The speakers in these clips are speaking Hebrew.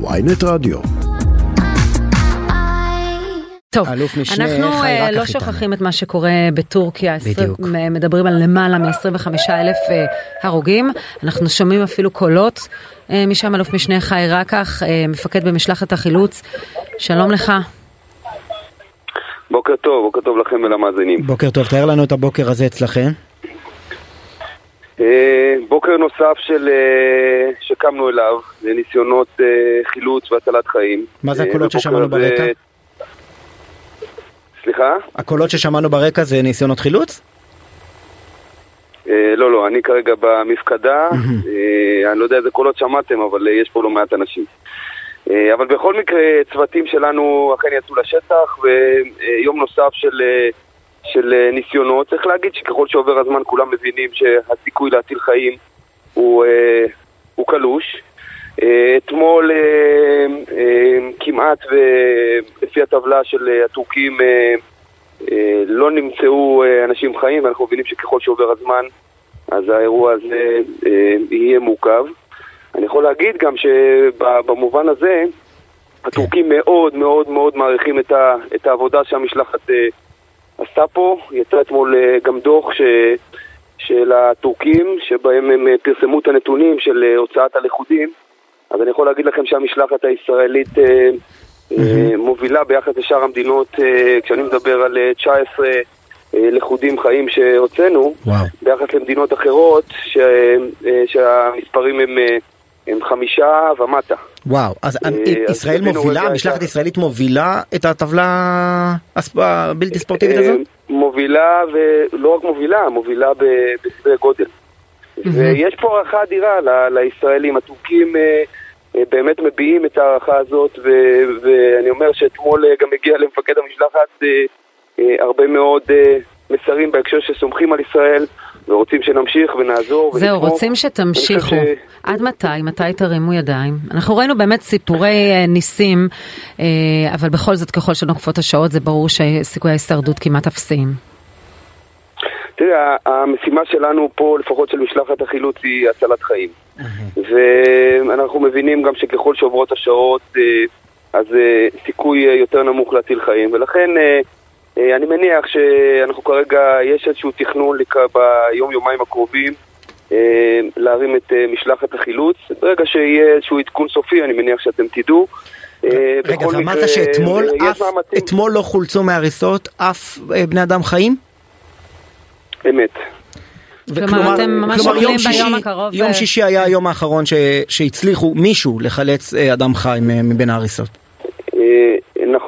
ויינט רדיו. טוב, אלוף משנה אנחנו אה, לא. שוכחים את מה שקורה בטורקיה, בדיוק. מדברים על למעלה מ-25 אלף אה, הרוגים, אנחנו שומעים אפילו קולות אה, משם, אלוף משנה חי רקח, מפקד במשלחת החילוץ, שלום לך. בוקר טוב, בוקר טוב לכם ולמאזינים. בוקר טוב, תאר לנו את הבוקר הזה אצלכם. אה, בוקר נוסף של אה, שקמנו אליו, זה ניסיונות אה, חילוץ והצלת חיים. מה זה הקולות ששמענו ברקע? סליחה? הקולות ששמענו ברקע זה ניסיונות חילוץ? לא, לא, אני כרגע במפקדה, אני לא יודע איזה קולות שמעתם, אבל יש פה לא מעט אנשים. אבל בכל מקרה, צוותים שלנו אכן יצאו לשטח, ויום נוסף של, של אה, ניסיונות. צריך להגיד שככל שעובר הזמן כולם מבינים שהסיכוי להציל חיים הוא, אה, הוא קלוש. אה, אתמול כמעט, ולפי הטבלה של הטורקים, לא נמצאו אנשים חיים, ואנחנו מבינים שככל שעובר הזמן, אז האירוע הזה יהיה מורכב. אני יכול להגיד גם שבמובן הזה, הטורקים מאוד מאוד מאוד מעריכים את, ה, את העבודה שהמשלחת עשתה פה. יצא אתמול אה, גם דוח ש, של הטורקים, שבהם הם אה, פרסמו את הנתונים של אה, הוצאת הלכודים. אז אני יכול להגיד לכם שהמשלחת הישראלית מובילה ביחס לשאר המדינות, כשאני מדבר על אה, 19 אה, לכודים חיים שהוצאנו, וואו. ביחס למדינות אחרות, ש, שהמספרים הם, הם חמישה ומטה. וואו, אז אה, ישראל מובילה, המשלחת הישראלית מובילה את הטבלה הבלתי ספורטיבית אה, הזאת? מובילה, ולא רק מובילה, מובילה בסדרי גודל. ויש פה הערכה אדירה לישראלים. הטורקים אה, באמת מביעים את ההערכה הזאת, ואני אומר שאתמול גם הגיע למפקד המשלחת הרבה מאוד מסרים בהקשר שסומכים על ישראל, ורוצים שנמשיך ונעזור. זהו, ונתמוך. רוצים שתמשיכו. ש- עד מתי? מתי תרימו ידיים? אנחנו ראינו באמת סיפורי אה, ניסים, אה, אבל בכל זאת ככל שנוקפות השעות זה ברור שסיכויי ההישרדות כמעט אפסיים. תראה, המשימה שלנו פה, לפחות של משלחת החילוץ, היא הצלת חיים. ואנחנו מבינים גם שככל שעוברות השעות, אה, אז סיכוי יותר נמוך להציל חיים. ולכן אני מניח שאנחנו כרגע, יש איזשהו תכנון ביום-יומיים הקרובים אה, להרים את אה, משלחת החילוץ. ברגע שיהיה איזשהו עדכון סופי, אני מניח שאתם תדעו. אה, רגע, ואמרת שאתמול אה, אף. אתמול לא חולצו מהריסות אף אה, בני אדם חיים? אמת. כלומר, אתם ממש יום ביום שישי- הקרוב, יום אה, שישי היה היום האחרון ש- שהצליחו מישהו לחלץ אה, אדם חי מבין ההריסות.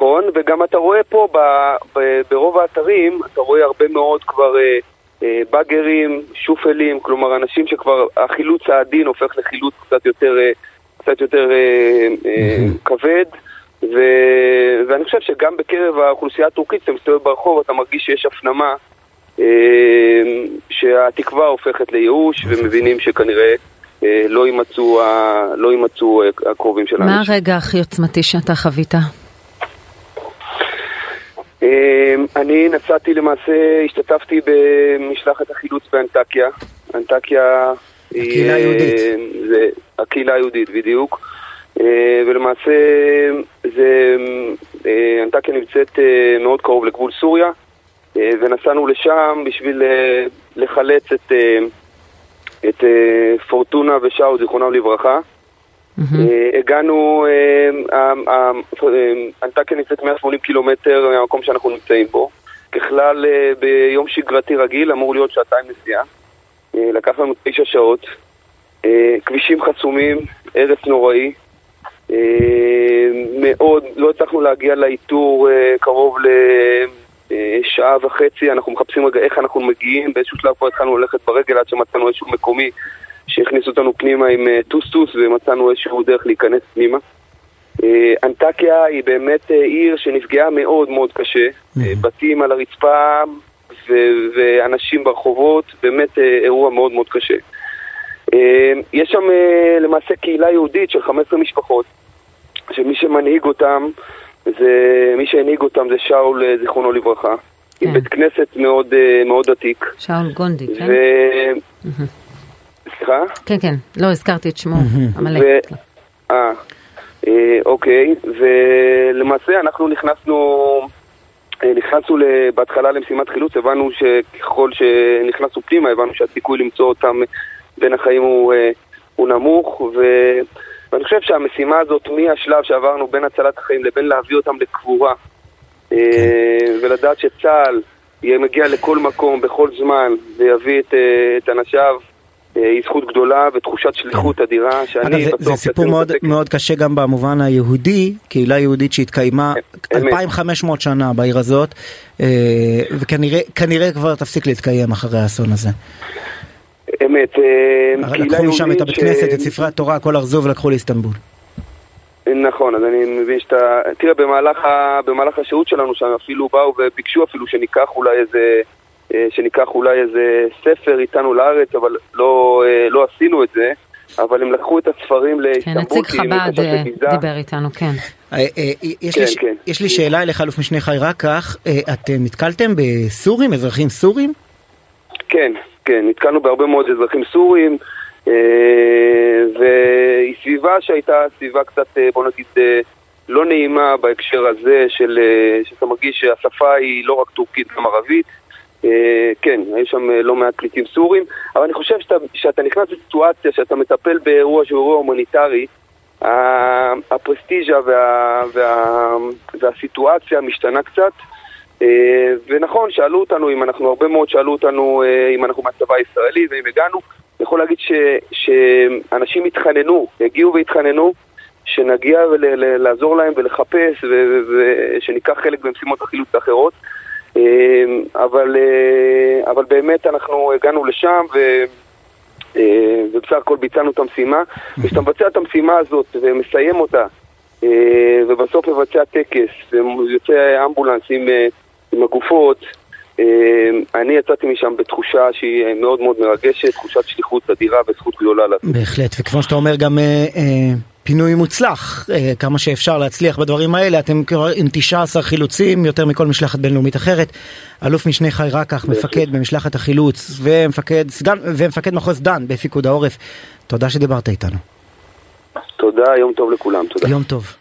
נכון, וגם אתה רואה פה ב- ב- ברוב האתרים, אתה רואה הרבה מאוד כבר אה, אה, באגרים, שופלים, כלומר אנשים שכבר החילוץ העדין הופך לחילוץ קצת יותר, אה, קצת יותר אה, אה, כבד, ו... ואני חושב שגם בקרב האוכלוסייה הטורקית, כשאתה מסתובב ברחוב, אתה מרגיש שיש הפנמה אה, שהתקווה הופכת לייאוש, ומבינים שכנראה אה, לא יימצאו ה- לא יימצאו אה, הקרובים של מה. הרגע הכי עוצמתי שאתה חווית? אמ, אני נסעתי למעשה, השתתפתי במשלחת החילוץ באנטקיה. אנטקיה היא... הקהילה היהודית. אה, זה הקהילה היהודית, בדיוק. אה, ולמעשה זה... אה, אנטקיה נמצאת מאוד קרוב לגבול סוריה, ונסענו לשם בשביל לחלץ את, את פורטונה ושאול, זיכרונם לברכה. הגענו, אה, אה, אנטקיה נמצאת 180 קילומטר מהמקום שאנחנו נמצאים בו. ככלל, אה, ביום שגרתי רגיל אמור להיות שעתיים נסיעה. אה, לקח לנו תשע שעות. כבישים חסומים, הרס נוראי. מאוד, לא הצלחנו להגיע לאיתור קרוב לשעה וחצי, אנחנו מחפשים רגע איך אנחנו מגיעים, באיזשהו שלב כבר התחלנו ללכת ברגל עד שמצאנו איזשהו מקומי שהכניסו אותנו פנימה עם אה, טוסטוס ומצאנו איזשהו דרך להיכנס פנימה. אה, אנטקיה היא באמת אה, עיר שנפגעה מאוד מאוד קשה, בתים על הרצפה ו- ואנשים ברחובות, באמת אירוע מאוד מאוד קשה. יש שם למעשה קהילה יהודית של 15 משפחות, שמי שמנהיג אותם, זה, מי שהנהיג אותם זה שאול, זיכרונו לברכה, עם כן. בית כנסת מאוד, מאוד עתיק. שאול גונדי, כן? סליחה? כן, כן, לא הזכרתי את שמו, המלא. אה, אה, אוקיי, ולמעשה אנחנו נכנסנו, אה, נכנסנו בהתחלה למשימת חילוץ, הבנו שככל שנכנסנו פנימה, הבנו שהסיכוי למצוא אותם בין החיים הוא, אה, הוא נמוך, ו... ואני חושב שהמשימה הזאת, מהשלב שעברנו בין הצלת החיים לבין להביא אותם לקבורה, אה, ולדעת שצה"ל יהיה מגיע לכל מקום, בכל זמן, ויביא את, את אנשיו, היא זכות גדולה ותחושת שליחות אדירה, שאני אגב, בטוח זה סיפור שהציונות מאוד, קשה גם במובן היהודי, קהילה יהודית שהתקיימה אמת. 2,500 שנה בעיר הזאת, אה, וכנראה כנראה כבר תפסיק להתקיים אחרי האסון הזה. אמת, אה, קהילה לקחו משם את יהודית הבית כנסת, את ספרי התורה, הכל ארזו ולקחו לאיסטנבול. נכון, אז אני מבין שאתה... תראה, במהלך, ה... במהלך השהות שלנו שם אפילו באו וביקשו אפילו שניקח אולי איזה... אה, שניקח אולי איזה ספר איתנו לארץ, אבל לא, אה, לא עשינו את זה. אבל הם לקחו את הספרים כן, לאיסטנבול. נציג חב"ד אה. דיבר איתנו, כן. יש, כן, לי, כן. יש לי שאלה אליך, אלוף משנה חי רקח, אתם נתקלתם בסורים, אזרחים סורים? כן, כן, נתקלנו בהרבה מאוד אזרחים סורים, והיא סביבה שהייתה סביבה קצת, בוא נגיד, לא נעימה בהקשר הזה של, שאתה מרגיש שהשפה היא לא רק טורקית, גם ערבית. אה, כן, היו שם אה, לא מעט פליטים סורים, אבל אני חושב שאתה, שאתה נכנס לסיטואציה, שאתה מטפל באירוע שהוא אירוע הומניטרי, הפרסטיז'ה וה, וה, והסיטואציה משתנה קצת. אה, ונכון, שאלו אותנו אם אנחנו, הרבה מאוד שאלו אותנו אם אנחנו מהצבא הישראלי ואם הגענו. אני יכול להגיד ש, שאנשים התחננו, הגיעו והתחננו, שנגיע ולעזור להם ולחפש ושניקח חלק במשימות החילוץ האחרות. אה, אבל, אה, אבל באמת אנחנו הגענו לשם ו... אה, ובסך הכל ביצענו את המשימה. וכשאתה מבצע את המשימה הזאת ומסיים אותה, אה, ובסוף מבצע טקס, ויוצא אמבולנס עם, עם הגופות, אני יצאתי משם בתחושה שהיא מאוד מאוד מרגשת, תחושת שליחות אדירה וזכות גדולה. בהחלט, וכמו שאתה אומר גם פינוי מוצלח, אה, כמה שאפשר להצליח בדברים האלה, אתם כבר עם 19 חילוצים, יותר מכל משלחת בינלאומית אחרת. אלוף משנה חי רקח. מפקד במשלחת החילוץ, ומפקד, סגן, ומפקד מחוז דן בפיקוד העורף, תודה שדיברת איתנו. תודה, יום טוב לכולם, תודה. יום טוב.